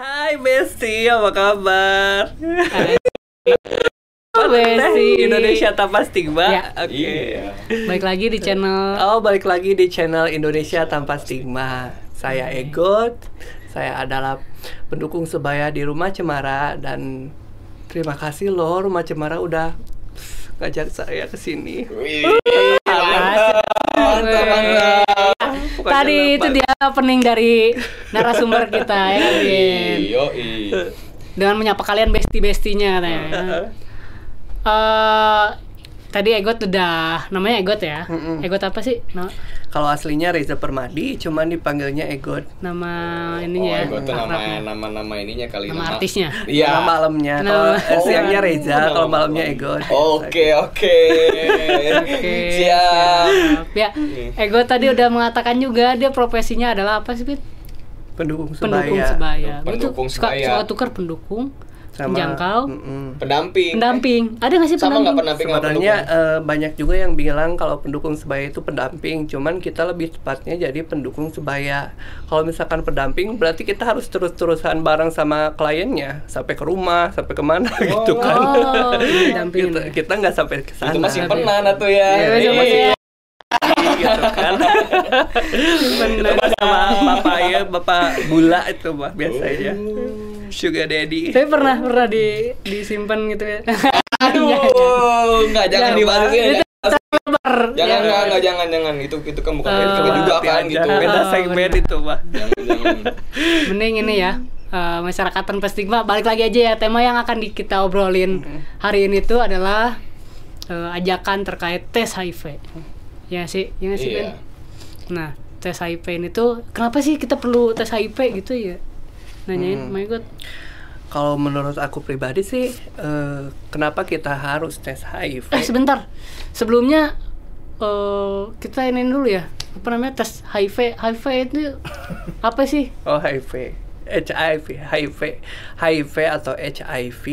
Hai Besti, apa kabar? Oh, Besti. Indonesia Tanpa Stigma. Ya. Oke. Iya. Baik lagi di channel Oh, balik lagi di channel Indonesia Tanpa Stigma. Saya Egot. Saya adalah pendukung sebaya di Rumah Cemara dan terima kasih loh Rumah Cemara udah ngajak saya ke sini. Wih, mantap, mantap, Tadi itu dia opening dari narasumber kita ya? Yo, Dengan menyapa kalian besti-bestinya katanya. Eh, tadi Egot udah namanya Egot ya. Mm-mm. Egot apa sih? Na- Kalau aslinya Reza Permadi, cuman dipanggilnya Egot. nama Oh, ininya ya. gue tuh nama akrabnya. nama-nama ininya kali Nama artisnya. Iya. Nama malamnya. Nama- Kalau eh, Oh. siangnya Reza, Nama kalau malamnya malam. Egot. Oke, oke. Oke, Siap. Ya, Egot tadi udah mengatakan juga dia profesinya adalah apa sih, Fit? Pendukung sebaya. Pendukung sebaya. Pendukung suka, sebaya. suka tukar pendukung, Sama- penjangkau, Mm-mm. Pendamping. pendamping. Ada nggak sih Sama nggak pendamping? pendamping? Sebenarnya eh, banyak juga yang bilang kalau pendukung sebaya itu pendamping, cuman kita lebih tepatnya jadi pendukung sebaya. Kalau misalkan pendamping berarti kita harus terus-terusan bareng sama kliennya sampai ke rumah, sampai ke mana gitu kan. Oh, kita kita nggak sampai ke sana. itu masih pernah tuh ya. Iya, itu Iya. masih- gitu kan. Bener. sama bapak ya, bapak gula itu mah biasanya. Sugar daddy. Tapi pernah pernah di disimpan gitu ya. Aduh, nggak jangan Jangan, dibahas ya. Itu Lebar. Jangan, Ya. nggak, nggak, jangan, jangan. Itu itu kan bukan Eh, itu juga Hati kan gitu. Beda Ah, segmen itu mah. Jangan, jangan. Mending ini ya. eh, masyarakat tanpa stigma balik lagi aja ya tema yang akan di- kita obrolin hari ini tuh adalah eh, ajakan terkait tes HIV ya sih ya nggak sih Iya. Ben? nah tes HIV ini tuh kenapa sih kita perlu tes HIV gitu ya? Nanyain Hmm. my god. Kalau menurut aku pribadi sih, eh, kenapa kita harus tes HIV? eh sebentar. Sebelumnya eh, kita ini dulu ya. Apa namanya tes HIV HIV itu apa sih? Oh HIV, HIV, HIV, HIV atau HIV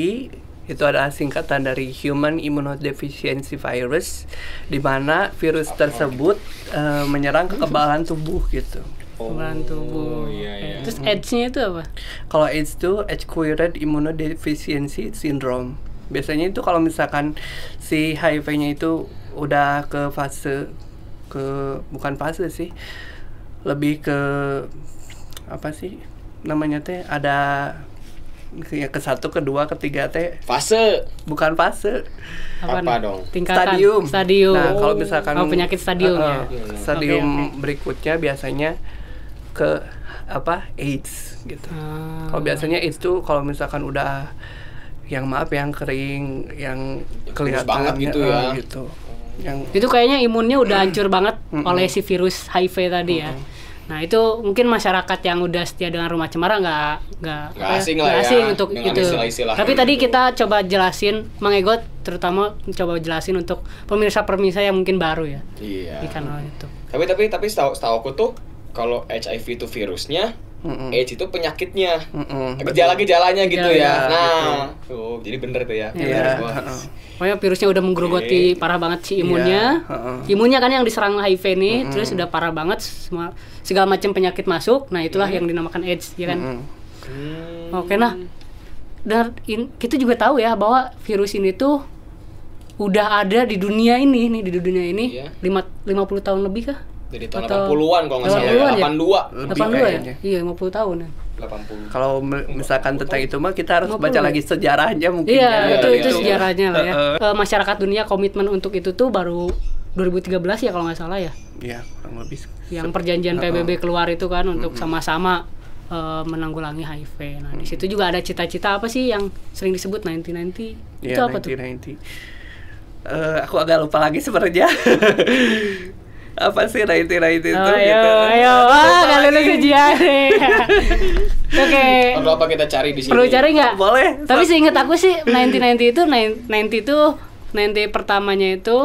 itu adalah singkatan dari Human Immunodeficiency Virus, di mana virus tersebut eh, menyerang kekebalan tubuh gitu. kekebalan tubuh iya, iya. Terus AIDS-nya itu apa Kalau AIDS itu Acquired Immunodeficiency Syndrome. Biasanya itu kalau misalkan si HIV-nya itu udah ke fase ke bukan fase sih. Lebih ke apa sih namanya teh ada ya, ke satu, kedua, ketiga teh Fase. bukan fase. Apa nih? dong? tingkatan Stadium. stadium Nah, kalau misalkan oh, penyakit stadium Uh, ya uh, Stadium Oke, oke. berikutnya biasanya ke apa? AIDS gitu. Ah. Kalau biasanya AIDS tuh kalau misalkan udah yang maaf yang kering, yang kurus kelihatan banget gitu ya. eh, gitu. Yang itu kayaknya imunnya udah hancur banget oleh si virus HIV tadi ya. Nah itu mungkin masyarakat yang udah setia dengan rumah cemara nggak nggak ya, asing lah ya, asing untuk dengan itu. istilah-istilah Tapi gitu. tadi kita coba jelasin, Mang Egot terutama coba jelasin untuk pemirsa-pemirsa yang mungkin baru ya Iya. di kanal itu. Tapi tapi tapi setahu setahu aku tuh kalau HIV itu virusnya, Mm-mm. AIDS itu penyakitnya. Gejala-gejalanya gitu ya. Nah, tuh jadi bener tuh ya. Iya. Pokoknya virusnya udah menggerogoti parah banget si imunnya. Iya, heeh. Imunnya kan yang diserang HIV nih, terus udah parah banget semua segala macam penyakit masuk. Nah, itulah yang dinamakan AIDS, ya kan? Mm-mm. Hmm. Oke, nah. Dan in- kita juga tahu ya bahwa virus ini tuh udah ada di dunia ini nih di dunia ini Iya. lima 50 tahun lebih kah? Dari tahun Atau- 80-an kalau nggak salah ya. 80-an ya? 82. Lebih 82 ya? kayaknya. Iya, 50 tahun ya. 80. Kalau misalkan tentang itu mah kita harus 50 baca ya? lagi sejarahnya mungkin. Iya, ya. itu iya, itu iya. sejarahnya lah ya. Eh, masyarakat dunia komitmen untuk itu tuh baru 2013 ya kalau nggak salah ya. Iya, kurang lebih. Yang perjanjian. PBB keluar itu kan untuk sama-sama eh, menanggulangi HIV. Nah, di situ juga ada cita-cita apa sih yang sering disebut 1990? itu Iya, apa tuh? 1990. Eh, aku agak lupa lagi sebenarnya. apa sih 1990 itu Oh, ayo, gitu. ayo, wah, nggak lulus ujian. Oke, Perlu apa kita cari di sini? perlu cari nggak? Boleh. Tapi seingat aku sih 1990 itu 90 itu 90 pertamanya itu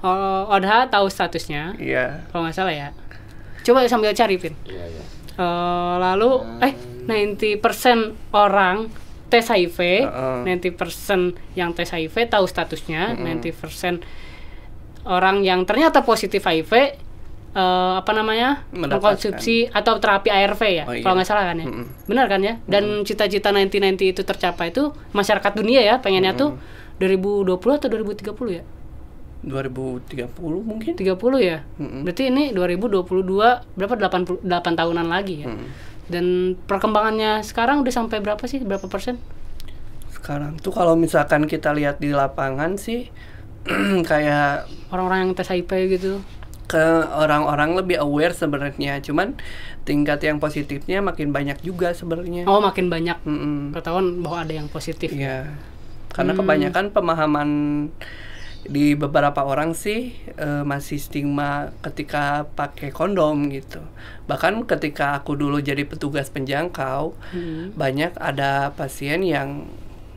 oh, Odha tahu statusnya, Iya. kalau nggak salah ya. Coba sambil cari, Pin. Iya, iya. Eh, lalu eh 90% orang tes HIV, Heeh. 90% yang tes HIV tahu statusnya, Mm-mm. 90% orang yang ternyata positif HIV eh, eh, apa namanya mengkonsumsi atau terapi ARV ya Oh, iya. kalau nggak salah kan ya. Mm-mm. benar kan ya? Dan cita-cita 1990 itu tercapai itu masyarakat dunia ya pengennya tuh 2020 atau 2030 ya? 2030 mungkin. 30 ya? Mm-mm. berarti ini 2022 berapa 88 tahunan lagi ya? Mm. dan perkembangannya sekarang udah sampai berapa sih? Berapa persen? Sekarang tuh kalau misalkan kita lihat di lapangan sih kayak orang-orang yang tes HIV gitu ke orang-orang lebih aware sebenarnya cuman tingkat yang positifnya makin banyak juga sebenarnya oh makin banyak Mm-mm. ketahuan bahwa ada yang positif Iya. Karena Hmm. kebanyakan pemahaman di beberapa orang sih eh, masih stigma ketika pakai kondom gitu. Bahkan ketika aku dulu jadi petugas penjangkau, Hmm. banyak ada pasien yang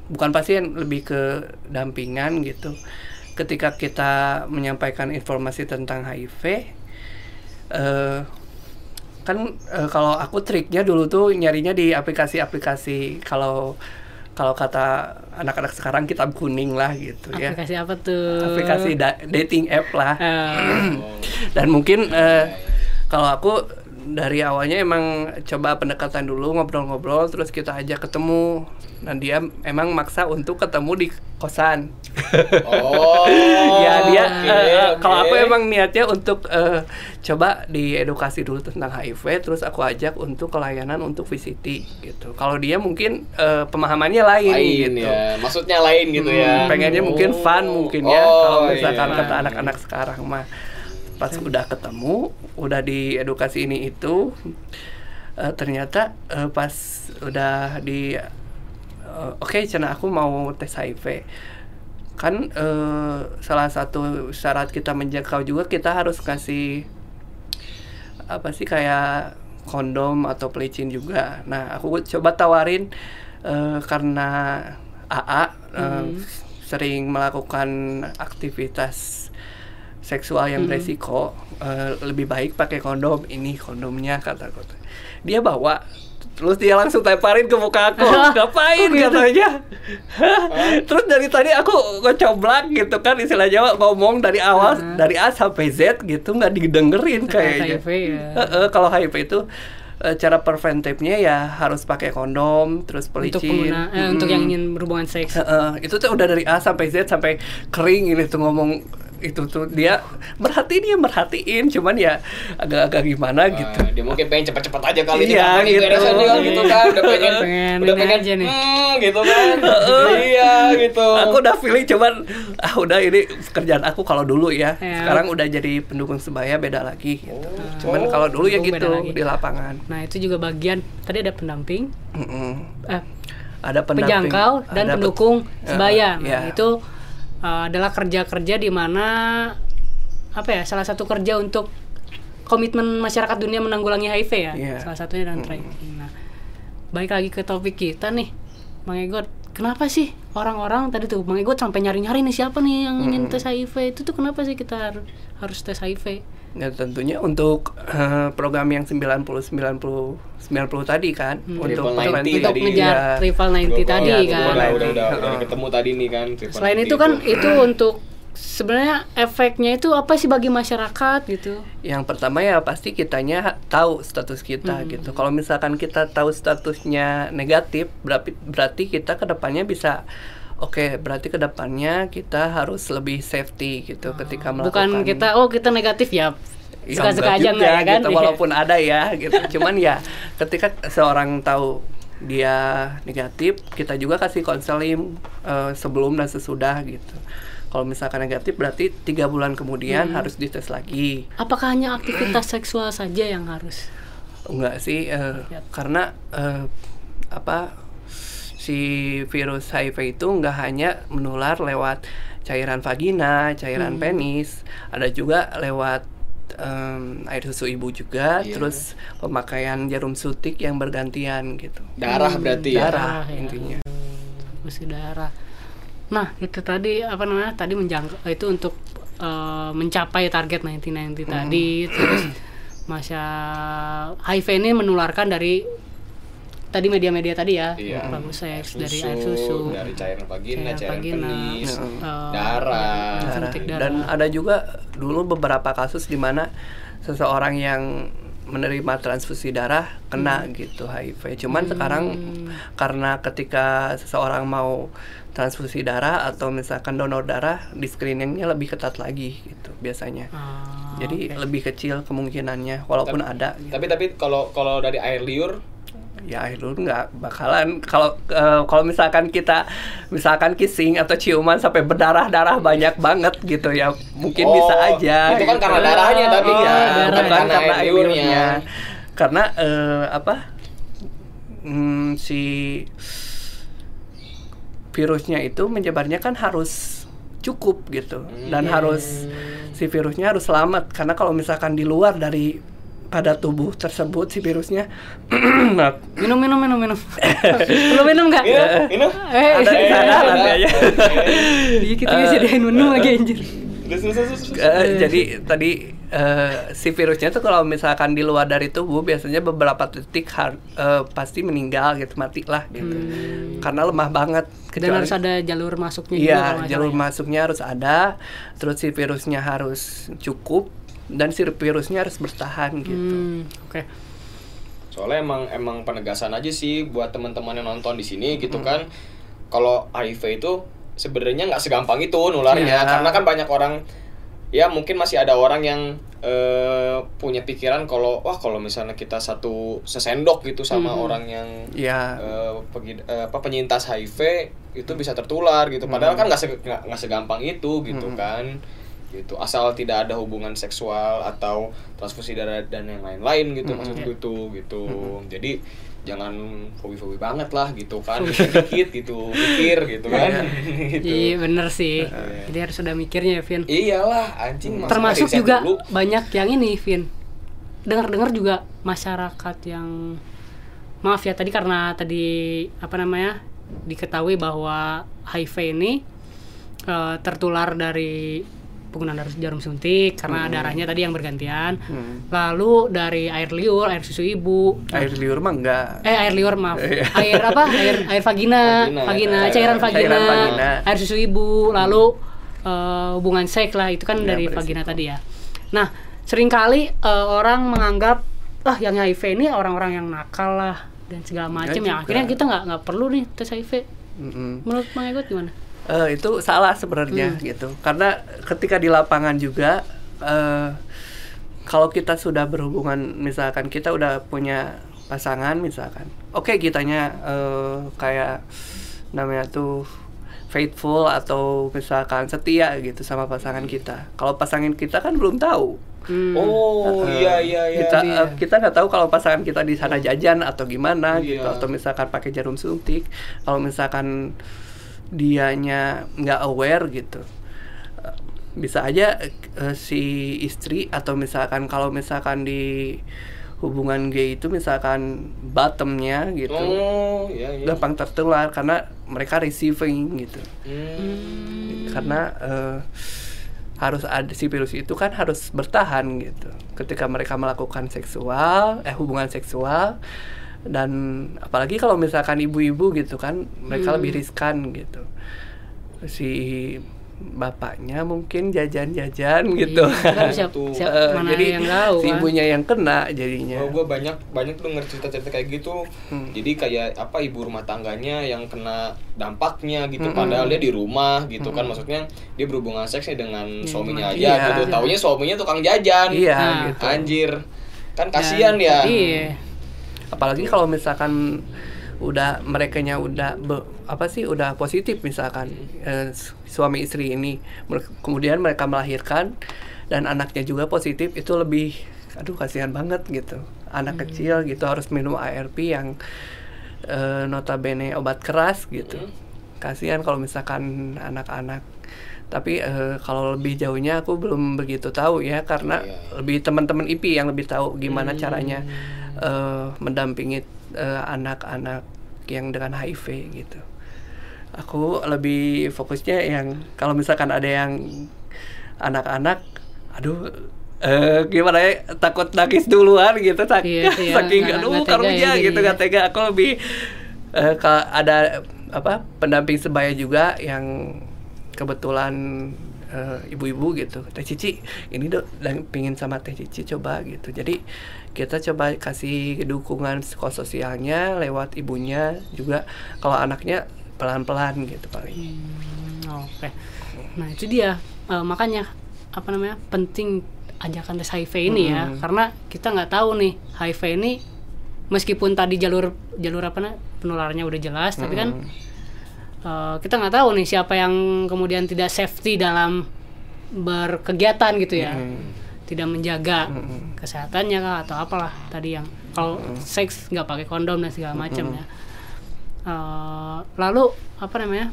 bukan pasien lebih ke dampingan gitu. Ketika kita menyampaikan informasi tentang HIV, eh, kan eh, kalau aku triknya dulu tuh nyarinya di aplikasi-aplikasi kalau kalau kata anak-anak sekarang kitab kuning lah gitu ya. Aplikasi apa tuh? Aplikasi da- dating app lah. Eh, dan mungkin eh, kalau aku dari awalnya emang coba pendekatan dulu ngobrol-ngobrol terus kita ajak ketemu dan dia emang maksa untuk ketemu di kosan Oh. ya dia oke, eh, eh, oke. kalau aku emang niatnya untuk eh, coba diedukasi dulu tentang HIV terus aku ajak untuk kelayanan untuk VCT gitu kalau dia mungkin eh, pemahamannya lain, lain gitu ya. Maksudnya lain gitu Hmm, ya. pengennya mungkin fun Oh. mungkin ya Oh, kalau misalkan iya. kata anak-anak sekarang mah pas udah ketemu udah diedukasi ini itu eh, ternyata eh, pas udah di eh, oke cina aku mau tes HIV. Kan eh, salah satu syarat kita menjangkau juga kita harus kasih apa sih kayak kondom atau pelicin juga. Nah, aku coba tawarin eh, karena AA eh, sering melakukan aktivitas seksual yang beresiko, eh, lebih baik pakai kondom. Ini kondomnya kata kata. Dia bawa Terus dia langsung lemparin ke muka aku. Ngapain katanya? Terus dari tadi aku ngecoblak gitu kan istilah Jawa ngomong dari awal dari A sampai Z gitu nggak didengerin kayaknya. HIV ya. Heeh, kalau HIV itu eh, cara preventifnya ya harus pakai kondom, terus untuk pelicin. pengguna eh, untuk yang ingin berhubungan seks Heeh, itu tuh udah dari A sampai Z sampai kering ini tuh ngomong itu tuh dia merhatiin dia merhatiin cuman ya agak-agak gimana gitu. Ah, dia mungkin pengen cepet-cepet aja kali ini Iya, nih gitu. beresan dia gitu kan udah pengen Pengen udah pengen aja nih. hmm, gitu kan iya gitu Aku udah feeling cuman ah udah ini pekerjaan aku kalau dulu ya. Ya. Sekarang udah jadi pendukung sebaya beda lagi gitu. Cuman Oh, kalau dulu ya pendukung beda gitu di lapangan. nah itu juga bagian tadi ada pendamping Mm-mm. eh, Ada pendamping, penjangkau dan ada pendukung pet- sebaya. Nah, ya. itu uh, adalah kerja-kerja di mana apa ya? Salah satu kerja untuk komitmen masyarakat dunia menanggulangi HIV ya. Iya. Salah satunya dan tracking. Nah, balik lagi ke topik kita nih, Bang Egot. Kenapa sih orang-orang tadi tuh Bang Egot sampai nyari-nyari nih siapa nih yang ingin tes HIV? Itu tuh kenapa sih kita har- harus tes HIV? Ya tentunya untuk eh, program yang 90 90 90 tadi kan untuk Triple 90 preventif. Untuk tadi, ngejar Iya. triple 90 Gua- tadi gua- kan. udah udah udah, udah ketemu tadi nih kan Selain 90 itu kan itu untuk sebenarnya efeknya itu apa sih bagi masyarakat gitu? Yang pertama ya pasti kitanya tahu status kita gitu. Kalau misalkan kita tahu statusnya negatif, berarti berarti kita ke depannya bisa Oke, berarti ke depannya kita harus lebih safety gitu ketika melakukan. Bukan kita oh kita negatif ya Ya, suka-suka enggak aja enggak ya kan? gitu, walaupun ada ya gitu. Cuman ya ketika seorang tahu dia negatif, kita juga kasih konseling eh, sebelum dan sesudah gitu. Kalau misalkan negatif berarti tiga bulan kemudian Hmm. harus dites lagi. Apakah hanya aktivitas seksual saja yang harus? Enggak sih, Ya. karena eh, apa si virus HIV itu enggak hanya menular lewat cairan vagina, cairan Hmm. penis, ada juga lewat em, air susu ibu juga, Iya. terus pemakaian jarum suntik yang bergantian gitu. darah berarti ya Darah ya. intinya. Mesti darah. Nah, itu tadi apa namanya? Tadi menjangkau itu untuk eh, mencapai target 1990 tadi terus masa HIV ini menularkan dari tadi media-media tadi ya, Iya. bagus seks Air dari susu, air susu, dari cairan vagina, cairan cairan vagina, penis, eh, darah. Darah. Dan ada juga dulu beberapa kasus di mana seseorang yang menerima transfusi darah kena gitu HIV. Cuman sekarang karena ketika seseorang mau transfusi darah atau misalkan donor darah, di screeningnya lebih ketat lagi gitu biasanya. Ah, Jadi oke. lebih kecil kemungkinannya, walaupun ada. gitu. Tapi tapi kalau kalau dari air liur ya air liur nggak bakalan kalau eh, kalau misalkan kita misalkan kissing atau ciuman sampai berdarah darah banyak banget gitu ya mungkin Oh, bisa aja itu kan gitu. karena darahnya tapi iya, kan, bukan karena, karena air air liurnya. liurnya karena eh, apa hmm, si virusnya itu menyebarnya kan harus cukup gitu dan Hmm. harus si virusnya harus selamat karena kalau misalkan di luar dari pada tubuh tersebut si virusnya. Minum minum minum minum. Perlu minum nggak? Ini, ini eh. Ada di sana nanti aja. iya kita bisa sediain minum lagi anjir. Terus, terus. Eh, jadi tadi eh, si virusnya tuh kalau misalkan di luar dari tubuh biasanya beberapa detik har- eh, pasti meninggal gitu mati lah gitu karena lemah banget. Dan harus ada jalur masuknya iya jalur ya. masuknya harus ada. Terus si virusnya harus cukup dan si virusnya harus bertahan gitu Hmm, oke Soalnya emang emang penegasan aja sih buat teman-teman yang nonton di sini gitu kan. Kalau HIV itu sebenarnya nggak segampang itu nularnya Iya. karena kan banyak orang ya mungkin masih ada orang yang eh, punya pikiran kalau wah kalau misalnya kita satu sesendok gitu sama orang yang ya eh, pegi- eh, apa penyintas HIV itu bisa tertular gitu. Padahal kan nggak se- segampang itu gitu kan. Gitu. Asal tidak ada hubungan seksual atau transfusi darah dan yang lain-lain gitu maksudku itu gitu. Jadi jangan hobi-hobi banget lah gitu kan. Dikit gitu, pikir gitu kan. gitu. iya bener sih jadi harus ada mikirnya ya Vin Iyalah anjing termasuk juga dulu? banyak yang ini Vin dengar-dengar juga masyarakat yang maaf ya tadi karena tadi apa namanya diketahui bahwa HIV ini eh, tertular dari penggunaan darah jarum suntik karena darahnya tadi yang bergantian. Hmm. lalu dari air liur air susu ibu. Air liur mah enggak. Eh air liur maaf. Iya. air apa? Air air vagina. Vagina, vagina, ya. cairan vagina, Cairan vagina. air susu ibu. Lalu eh, hubungan seks lah itu kan Ya, dari vagina tadi ya. Nah sering kali eh, orang menganggap ah yang HIV ini orang-orang yang nakal lah dan segala macam juga. yang akhirnya kita nggak nggak perlu nih tes HIV. Mm-mm. menurut Bang Egot gimana Eh, itu salah sebenarnya gitu karena ketika di lapangan juga eh, kalau kita sudah berhubungan misalkan kita udah punya pasangan misalkan oke kitanya eh, kayak namanya tuh faithful atau misalkan setia gitu sama pasangan kita kalau pasangan kita kan belum tahu Hmm. Oh Eh, iya iya iya. kita Iya. eh, kita nggak tahu kalau pasangan kita di sana jajan atau gimana gitu Iya. atau misalkan pakai jarum suntik kalau misalkan dianya nggak aware gitu bisa aja eh, si istri atau misalkan kalau misalkan di hubungan gay itu misalkan bottomnya gitu Oh iya iya. gampang tertular karena mereka receiving gitu Hmm. karena eh, harus ada si virus itu kan harus bertahan gitu ketika mereka melakukan seksual eh hubungan seksual dan apalagi kalau misalkan ibu-ibu gitu kan mereka lebih riskan gitu si bapaknya mungkin jajan-jajan gitu Iya, kan siap- siap- mana jadi yang tahu si kan? ibunya yang kena jadinya Oh, gue banyak banyak tuh denger cerita-cerita kayak gitu. Hmm. Jadi kayak apa ibu rumah tangganya yang kena dampaknya gitu. Padahal dia di rumah gitu kan. Maksudnya dia berhubungan seksnya dengan suaminya aja Iya. gitu. Taunya suaminya tukang jajan. iya Nah. gitu Anjir. Kan kasihan ya. iya apalagi kalau misalkan udah merekanya udah be- apa sih udah positif misalkan eh, su- suami istri ini kemudian mereka melahirkan dan anaknya juga positif itu lebih aduh kasihan banget gitu. Anak kecil gitu harus minum ARP yang eh, notabene obat keras gitu. Kasihan kalau misalkan anak-anak. Tapi eh, kalau lebih jauhnya aku belum begitu tahu ya karena Iya. lebih teman-teman IP yang lebih tahu gimana caranya eh, mendampingi eh, anak-anak yang dengan HIV gitu. Aku lebih fokusnya yang kalau misalkan ada yang anak-anak, aduh eh, gimana ya takut nangis duluan gitu sak- Iya, iya, saking aduh karunya ya gitu nggak tega. Aku lebih eh, kalau ada apa pendamping sebaya juga yang kebetulan ibu-ibu gitu. Teh cici ini dan pingin sama teh cici coba gitu. Jadi kita coba kasih dukungan psikososialnya lewat ibunya juga. Kalau anaknya pelan-pelan gitu paling. Hmm, oke. Nah itu dia. Eh, makanya apa namanya penting ajakan tes HIV ini ya. Mm-mm. karena kita nggak tahu nih HIV ini meskipun tadi jalur jalur apa nih penularannya udah jelas tapi kan eh, kita nggak tahu nih siapa yang kemudian tidak safety dalam berkegiatan gitu ya. Mm. Tidak menjaga Mm-mm. kesehatannya kah atau apalah tadi yang kalau seks nggak pakai kondom dan segala macam ya Eh, lalu apa namanya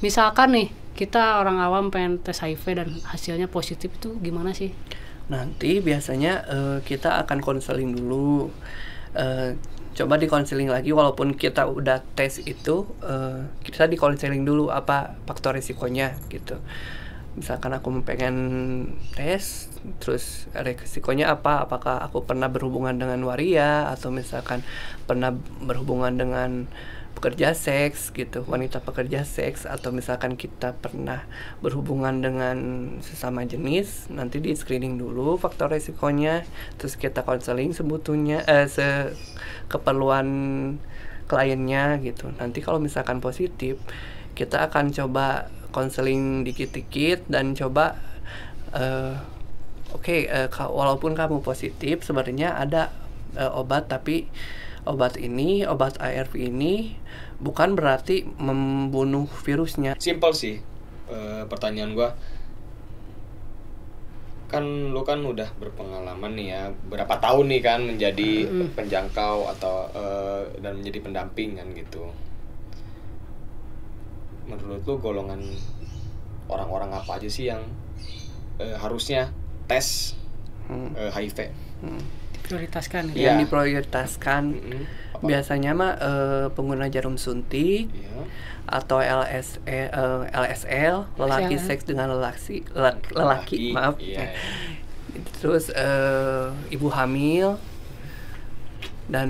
misalkan nih kita orang awam pengen tes HIV dan hasilnya positif itu gimana sih Nanti biasanya eh, kita akan konseling dulu. Eh, coba di konseling lagi walaupun kita udah tes itu eh, kita di konseling dulu apa faktor risikonya gitu. Misalkan aku pengen tes terus risikonya apa? Apakah aku pernah berhubungan dengan waria atau misalkan pernah berhubungan dengan pekerja seks gitu wanita pekerja seks atau misalkan kita pernah berhubungan dengan sesama jenis nanti di screening dulu faktor resikonya terus kita konseling sebetulnya eh, se keperluan kliennya gitu nanti kalau misalkan positif kita akan coba konseling dikit-dikit dan coba eh, oke eh, ka- walaupun kamu positif sebenarnya ada eh, obat tapi obat ini obat ARV ini bukan berarti membunuh virusnya Simple sih eh, pertanyaan gua. Kan lu kan udah berpengalaman nih ya, berapa tahun nih kan menjadi penjangkau atau eh, dan menjadi pendamping kan gitu. Menurut lu golongan orang-orang apa aja sih yang eh, harusnya tes Hmm, eh, HIV? hmm. prioritaskan gitu. Iya. yang diprioritaskan. Apa? biasanya mah eh, pengguna jarum suntik Iya. atau LS, eh, eh, LSL lelaki LSL. seks dengan lelaki lelaki, lelaki, maaf Iya. terus eh, ibu hamil dan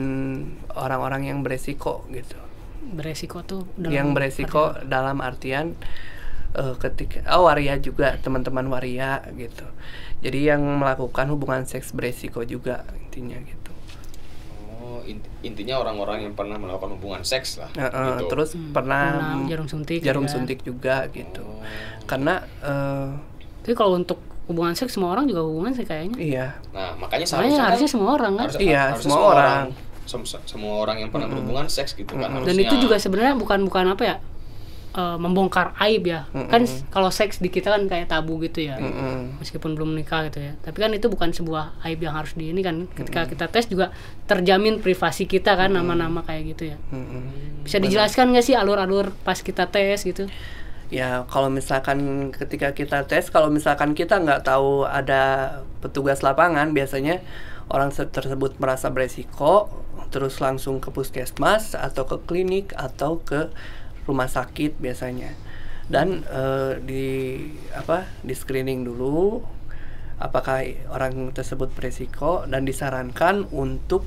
orang-orang yang beresiko gitu beresiko tuh dalam yang beresiko dalam artian eh, ketika oh waria juga teman-teman waria gitu jadi yang melakukan hubungan seks beresiko juga intinya gitu Oh, in- intinya orang-orang yang pernah melakukan hubungan seks lah. Eh, eh, gitu. terus Hmm, pernah pernah jarum suntik jarum juga. suntik juga gitu Oh. karena eh, tapi kalau untuk hubungan seks semua orang juga hubungan sih kayaknya iya Nah, makanya Makanya seharusnya harusnya kan- semua orang kan harus- Iya, harusnya semua orang. Sem- semua orang yang pernah berhubungan seks gitu kan. dan harusnya. itu juga sebenarnya bukan bukan apa ya eh, membongkar aib ya. Kan s- kalau seks di kita kan kayak tabu gitu ya. Mm-mm. meskipun belum menikah gitu ya. Tapi kan itu bukan sebuah aib yang harus di ini kan. Ketika kita tes juga terjamin privasi kita kan nama-nama kayak gitu ya. Mm-mm. bisa dijelaskan nggak sih alur-alur pas kita tes gitu? Ya kalau misalkan ketika kita tes, kalau misalkan kita nggak tahu ada petugas lapangan, biasanya orang se- tersebut merasa beresiko, terus langsung ke puskesmas atau ke klinik atau ke rumah sakit biasanya. Dan eh, di apa di screening dulu, apakah orang tersebut beresiko dan disarankan untuk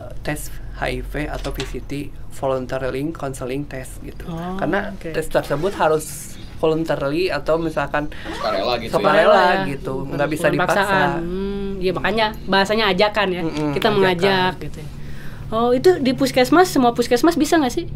eh, tes HIV atau VCT voluntarily counseling test gitu. Oh, Karena oke. tes tersebut harus voluntarily atau misalkan sukarela gitu. sukarela ya. gitu, nggak bisa dipaksa. Hmm, iya makanya bahasanya ajakan ya. Mm-mm, kita ajakan. mengajak gitu. ya. Oh, itu di puskesmas semua puskesmas bisa nggak sih?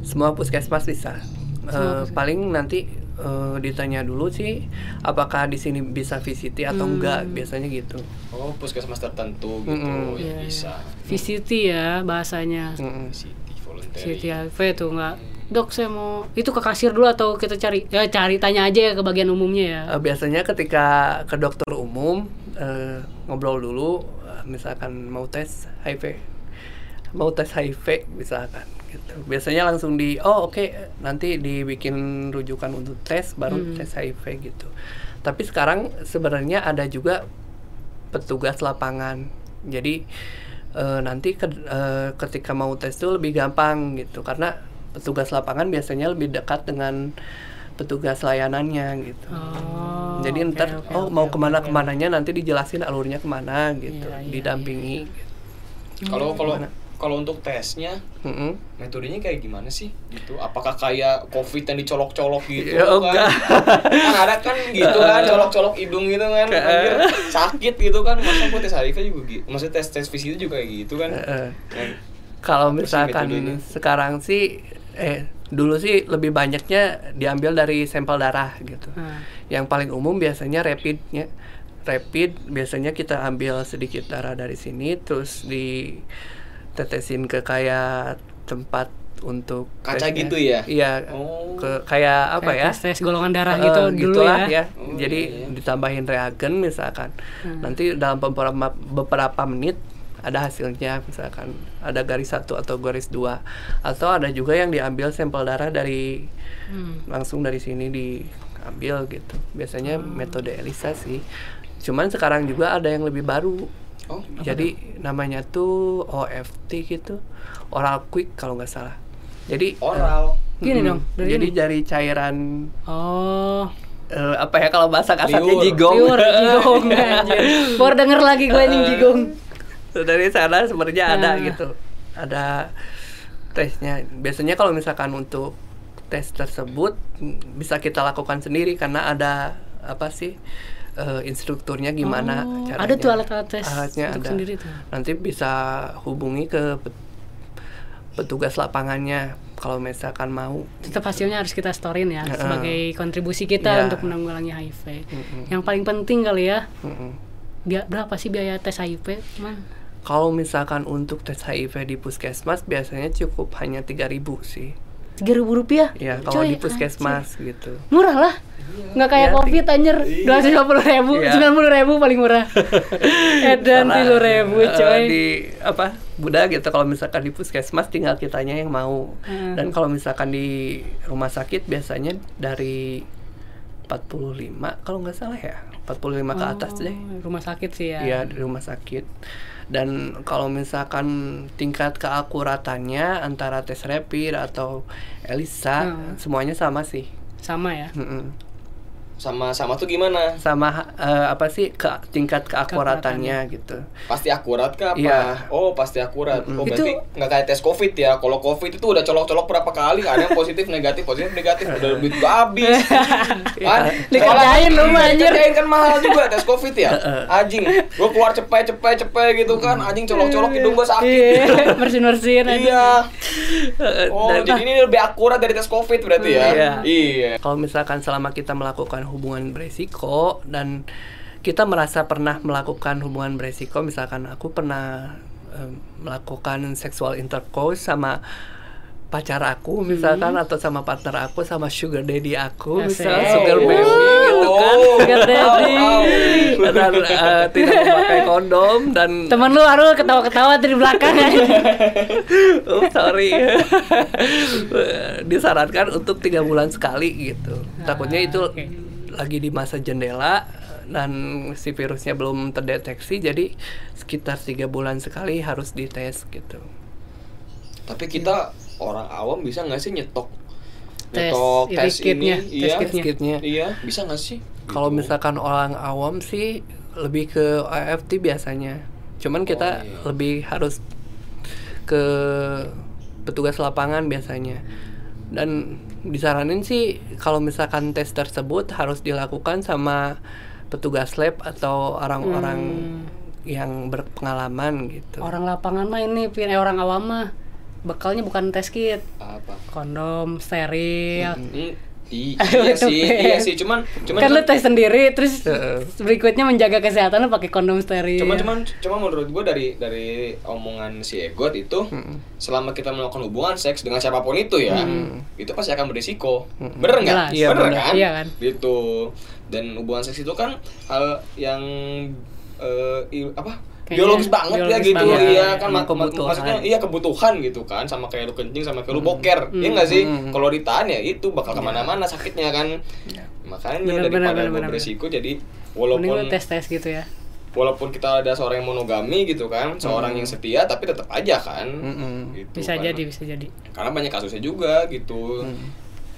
Semua puskesmas bisa. Eh, paling nanti eh, ditanya dulu sih apakah di sini bisa VCT atau Hmm. enggak biasanya gitu. Oh, puskesmas tertentu gitu Mm-mm. ya Iya, bisa. VCT ya bahasanya. Mm-mm. City voluntary. VCT HIV tuh nggak. Dok, saya mau itu ke kasir dulu atau kita cari? Ya cari tanya aja ya ke bagian umumnya ya. Eh, biasanya ketika ke dokter umum eh, ngobrol dulu, misalkan mau tes HIV, mau tes HIV misalkan gitu. Biasanya langsung di, oh oke nanti dibikin rujukan untuk tes baru Hmm. tes HIV gitu. Tapi sekarang sebenarnya ada juga petugas lapangan, jadi eh, nanti ke- eh, ketika mau tes itu lebih gampang gitu karena petugas lapangan biasanya lebih dekat dengan petugas layanannya gitu. Oh, Jadi oke, ntar oke, oh oke, mau oke, ke mana oke. ke mananya nanti dijelasin alurnya ke mana gitu, Iya, iya, didampingi. Kalau kalau Gimana? Kalau untuk tesnya Mm-mm. metodenya kayak gimana sih gitu apakah kayak covid yang dicolok-colok gitu Ya, kan enggak. kan ada kan gitu kan colok-colok hidung gitu kan anjir, sakit gitu kan masa gue tes HIV juga gitu maksudnya tes tes fisik itu juga kayak gitu kan Heeh. Nah, Kalau sih misalkan metodenya? sekarang sih eh dulu sih lebih banyaknya diambil dari sampel darah gitu. Nah, Yang paling umum biasanya rapidnya. Rapid biasanya kita ambil sedikit darah dari sini terus ditetesin ke kayak tempat untuk Kaca tesnya. gitu ya? Iya. Oh. Ke kayak apa kayak ya? tes tes golongan darah Eh, gitu dulu gitulah ya. Oh, Jadi iya, iya. ditambahin reagen misalkan. Hmm. Nanti dalam beberapa beberapa menit ada hasilnya misalkan ada garis satu atau garis dua atau ada juga yang diambil sampel darah dari Hmm. langsung dari sini diambil gitu. Biasanya Hmm. metode ELISA sih. Cuman sekarang juga ada yang lebih baru. Oh Jadi namanya tuh OFT gitu, oral quick kalau nggak salah. Jadi oral Gini Mm, dong, dari Jadi ini. dari cairan Oh, eh, apa ya kalau bahasa kasarnya Liur. jigong. pure jigong anjir. Baru denger lagi gue anjing jigong. Dari sana sebenarnya ada Nah. gitu. Ada tesnya. Biasanya kalau misalkan untuk tes tersebut mm, bisa kita lakukan sendiri karena ada apa sih eh, instrukturnya gimana Oh, caranya. ada tuh alat-alat tes Alatnya untuk ada. sendiri tuh. Nanti bisa hubungi ke pet- petugas lapangannya kalau misalkan mau. Tetap hasilnya harus kita storein ya Heeh. sebagai kontribusi kita Iya. untuk menanggulangi HIV. Mm-mm. Yang paling penting kali ya, Mm-mm. bia- berapa sih biaya tes HIV, Man? Kalau misalkan untuk tes HIV di puskesmas biasanya cukup hanya 3000 sih. Tiga ribu rupiah? Ya, kalau di puskesmas gitu. Murah lah. Nggak kayak Iya, covid anjir, dua ratus lima puluh ribu, Iya. sembilan puluh ribu paling murah. Edan Karena, tiga ribu eh, coy. di apa? Budak gitu kalau misalkan di puskesmas tinggal kitanya yang mau. Hmm. Dan kalau misalkan di rumah sakit biasanya dari 45 kalau nggak salah ya. 45 ke atas deh. Oh, Rumah sakit sih ya. Iya, di rumah sakit. Dan kalau misalkan tingkat keakuratannya antara tes rapid atau ELISA Hmm. semuanya sama sih. Sama ya. Mm-mm. Sama sama tuh gimana? Sama eh, apa sih ke tingkat keakuratannya gitu. pasti akurat kah apa? Iya. oh pasti akurat. Oh Itu- berarti nggak kayak tes covid ya? Kalau covid itu udah colok-colok berapa kali? Ada yang positif negatif positif negatif. Udah duit gua habis. Kan? Dikerjain lu mah, anjir. dikerjain kan mahal juga tes covid ya? Anjing gua keluar cepet cepet cepet gitu kan. Anjing colok-colok hidung gua sakit. Iya, bersin-bersin aja. iya. Oh Dan- jadi ini lebih akurat dari tes covid berarti ya? Iya. iya. Kalau misalkan selama kita melakukan hubungan beresiko dan kita merasa pernah melakukan hubungan beresiko, misalkan aku pernah em, melakukan seksual intercourse sama pacar aku misalkan atau sama partner aku sama sugar daddy aku Asik. misalnya sugar baby Oh. gitu kan Sugar daddy. dan eh, tidak memakai kondom dan Temen lu Arul ketawa-ketawa dari belakang aja. oh sorry disarankan untuk tiga bulan sekali gitu takutnya Ah, itu. Lagi di masa jendela dan si virusnya belum terdeteksi jadi sekitar tiga bulan sekali harus dites gitu. Tapi kita orang awam bisa nggak sih nyetok? Tes, nyetok ini tes kitnya, ini? tes iya. kitnya. kitnya iya bisa nggak sih? Kalau Gitu. misalkan orang awam sih lebih ke AFT biasanya. Cuman kita Oh, iya. lebih harus ke petugas lapangan biasanya dan disaranin sih kalau misalkan tes tersebut harus dilakukan sama petugas lab atau orang-orang Hmm. yang berpengalaman gitu. Orang lapangan mah ini pin eh, orang awam mah bekalnya bukan tes kit, apa kondom, steril. Hmm, i- iya sih, iya sih. Cuman, cuman, kan lu tes sendiri terus Heeh. berikutnya menjaga kesehatan lu pakai kondom steril. cuman, cuman, cuman menurut gua dari dari omongan si Egot itu, Mm-mm. selama kita melakukan hubungan seks dengan siapa pun itu ya, Hmm. itu pasti akan berisiko. Mm-mm. Bener nggak? Iya, Bener bener. kan? Iya kan? Gitu. Dan hubungan seks itu kan hal yang i- apa? Kayaknya biologis banget ya biologis gitu banget. iya kan Emang mak- kebutuhan. maksudnya iya kebutuhan gitu kan sama kayak lu kencing sama kayak lu boker iya nggak sih Hmm. kalau ditahan ya itu bakal ke mana-mana sakitnya kan makanya Bener, bener, daripada bener, bener, beresiko jadi Mending walaupun tes tes gitu ya. walaupun kita ada seorang yang monogami gitu kan seorang yang setia tapi tetap aja kan Mm-mm. gitu Bisa kan. jadi, bisa jadi. karena banyak kasusnya juga gitu Hmm.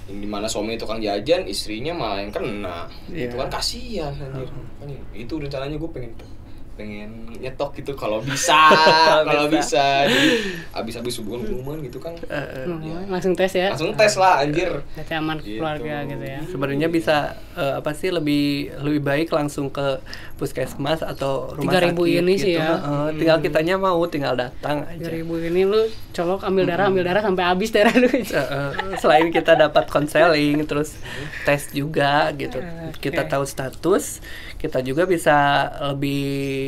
di mana suami tukang jajan istrinya malah yang kena Iya. itu kan kasihan anjir Kan itu rencananya gue pengen pengen nyetok gitu kalau bisa kalau bisa. jadi abis-abis hubungan hubungan gitu kan Eh, eh. Hmm, langsung tes ya. Langsung tes lah anjir. Berarti aman Gitu. keluarga gitu ya. Sebenarnya bisa eh, apa sih lebih lebih baik langsung ke puskesmas atau rumah 3.000 sakit ini sih gitu. ya. Heeh, tinggal kitanya mau tinggal datang aja. 2000 ini lu colok ambil darah ambil darah sampai habis darah lu. Eh, eh, selain kita dapat konseling terus tes juga gitu. Oke. kita tahu status kita juga bisa lebih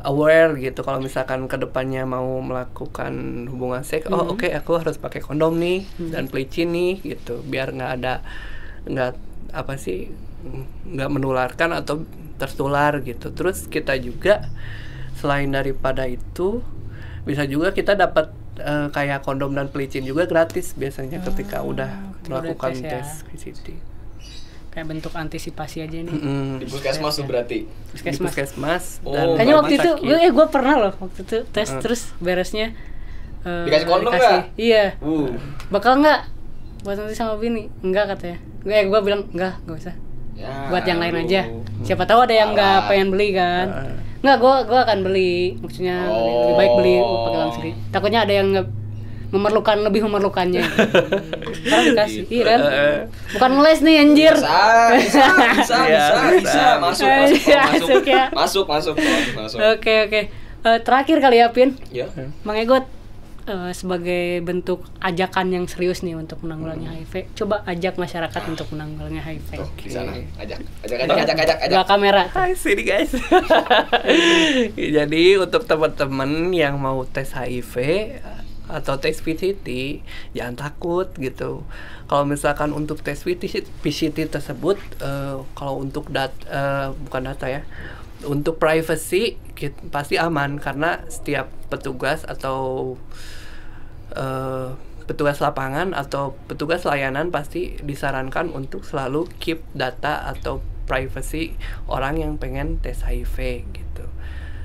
aware gitu kalau misalkan ke depannya mau melakukan hubungan seks oh oke aku harus pakai kondom nih dan pelicin nih gitu biar nggak ada nggak apa sih nggak menularkan atau tertular gitu terus kita juga selain daripada itu bisa juga kita dapat eh, kayak kondom dan pelicin juga gratis biasanya ketika udah ketika udah melakukan tes ya. tes VCT. Kayak bentuk antisipasi aja nih Mm-mm. di puskesmas tuh berarti Di puskesmas puskesmas Oh. dan kayaknya waktu itu gue eh gue pernah loh waktu itu tes Hmm. terus beresnya eh, Dikasih kondom dikasih- nggak? iya uh bakal nggak buat nanti sama bini enggak katanya gue gue bilang enggak gak usah ya, buat yang lain aduh. aja siapa tahu ada yang nggak Alah. pengen beli kan Heeh. nggak gue gue akan beli maksudnya lebih baik beli Oh. pakai langsung takutnya ada yang nggak memerlukan lebih memerlukannya. Karena dikasih iya kan Heeh. bukan ngeles nih anjir. Bisa bisa bisa Iya, bisa, bisa. bisa. masuk masuk iya, masuk masuk ya. masuk masuk masuk masuk. Oke oke. Eh, terakhir kali ya Pin. Ya Mang Egot eh, sebagai bentuk ajakan yang serius nih untuk menanggulangi HIV coba ajak masyarakat untuk menanggulangi HIV tuh di sana. Ajak ajak ajak ajak ajak ajak. Kamera. Hai sini guys. Jadi untuk teman-teman yang mau tes HIV atau tes PCT jangan takut gitu. Kalau misalkan untuk tes PCT, tersebut eh, kalau untuk dat eh, bukan data ya. Untuk privacy kit- pasti aman karena setiap petugas atau eh, petugas lapangan atau petugas layanan pasti disarankan untuk selalu keep data atau privacy orang yang pengen tes HIV gitu.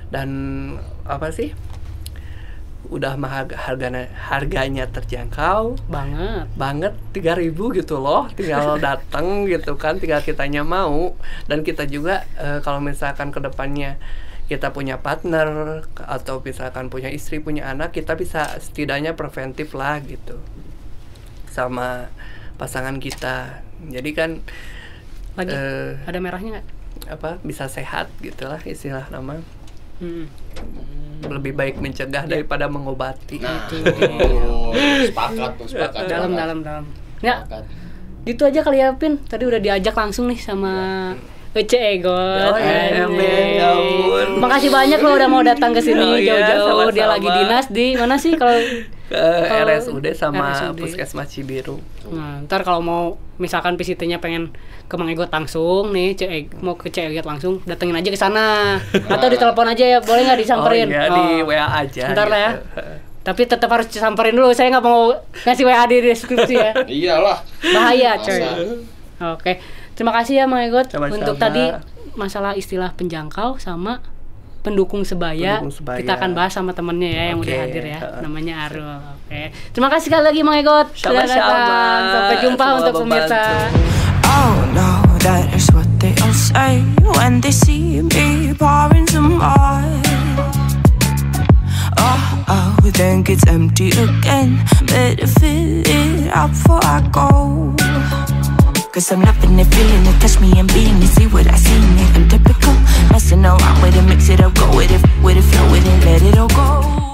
Dan apa sih? Udah mah harga- harganya harganya terjangkau. Banget. Banget 3000 gitu loh tinggal datang gitu kan tinggal kitanya mau. Dan kita juga eh, kalau misalkan ke depannya kita punya partner atau misalkan punya istri punya anak kita bisa setidaknya preventif lah gitu sama pasangan kita. Jadi kan lagi eh, ada merahnya nggak? apa bisa sehat gitulah istilah nama Hmm. lebih baik mencegah daripada mengobati nah Itu. tuh sepakat tuh sepakat dalam sepakat. dalam dalam ya Sepakat. gitu aja kali ya Pin tadi udah diajak langsung nih sama Ece Egot Oh, iya, ya ampun. Makasih banyak lo udah mau datang ke sini Oh, iya, jauh-jauh. Dia sama-sama. lagi dinas di mana sih kalau ke Oh, RSUD sama RSUD. Puskesmas Cibiru Nah, ntar kalau mau misalkan PCT-nya pengen ke Mang Egot langsung nih, Cek Eg- mau ke Cek Egot langsung, datengin aja ke sana. Atau ditelepon aja ya, boleh nggak disamperin? Oh iya, di Oh. WA aja. Ntar lah ya. gitu. Tapi tetap harus disamperin dulu. Saya nggak mau ngasih WA di deskripsi ya. iyalah Bahaya, coy. Oke. Terima kasih ya Mang Egot Sama-sama. untuk tadi masalah istilah penjangkau sama pendukung sebaya. Pendukung sebaya. Kita akan bahas sama temennya ya yang Oke. udah hadir ya. Namanya Arul. Oke. Terima kasih sekali lagi Mang Egot sudah datang. Sampai jumpa Semoga untuk pemirsa. Oh no, that is what they all say when they see me pouring some oil. Oh, oh, then gets empty again. Better fill it up before I go. Cause I'm loving it, feeling it, touch me and being it, see what I seen it. I'm typical, messing around with it, mix it up, go with it, with it, flow with it, let it all go.